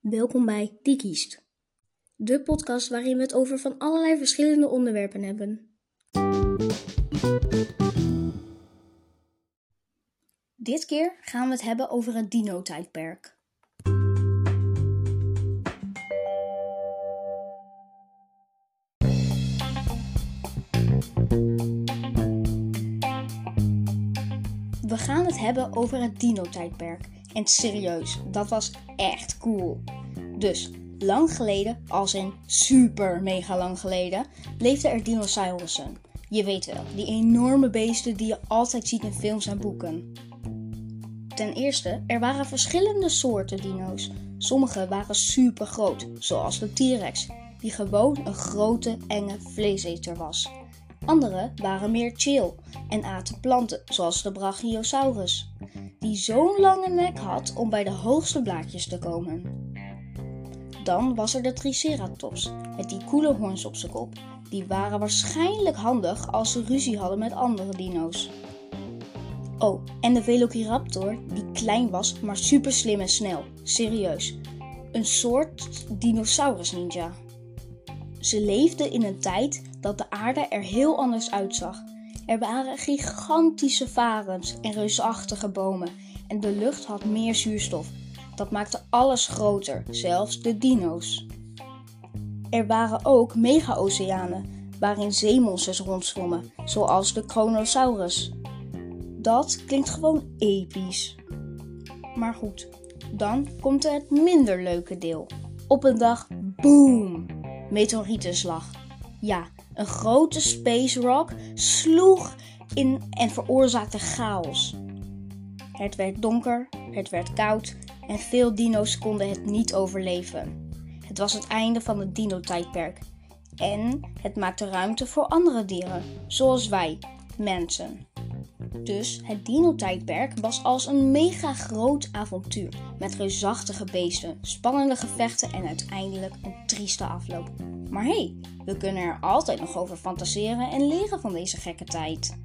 Welkom bij Die Kiest, de podcast waarin we het over van allerlei verschillende onderwerpen hebben. Dit keer gaan we het hebben over het dino-tijdperk. We gaan het hebben over het dino-tijdperk. En serieus, dat was echt cool. Dus, lang geleden, als in super mega lang geleden, leefden er dinosaurussen. Je weet wel, die enorme beesten die je altijd ziet in films en boeken. Ten eerste, er waren verschillende soorten dino's. Sommige waren super groot, zoals de T-Rex, die gewoon een grote, enge vleeseter was. Andere waren meer chill en aten planten, zoals de Brachiosaurus, die zo'n lange nek had om bij de hoogste blaadjes te komen. Dan was er de Triceratops, met die koele hoorns op zijn kop. Die waren waarschijnlijk handig als ze ruzie hadden met andere dino's. Oh, en de Velociraptor, die klein was, maar super slim en snel. Serieus. Een soort dinosaurus ninja. Ze leefden in een tijd dat de aarde er heel anders uitzag. Er waren gigantische varens en reusachtige bomen en de lucht had meer zuurstof. Dat maakte alles groter, zelfs de dino's. Er waren ook mega-oceanen waarin zeemonsters rondzwommen, zoals de Chronosaurus. Dat klinkt gewoon episch. Maar goed, dan komt het minder leuke deel. Op een dag, boom, meteorietenslag. Ja, een grote space rock sloeg in en veroorzaakte chaos. Het werd donker, het werd koud en veel dino's konden het niet overleven. Het was het einde van het dino-tijdperk en het maakte ruimte voor andere dieren, zoals wij, mensen. Dus het dino-tijdperk was als een mega groot avontuur met reusachtige beesten, spannende gevechten en uiteindelijk een trieste afloop. Maar hé, hey, we kunnen er altijd nog over fantaseren en leren van deze gekke tijd.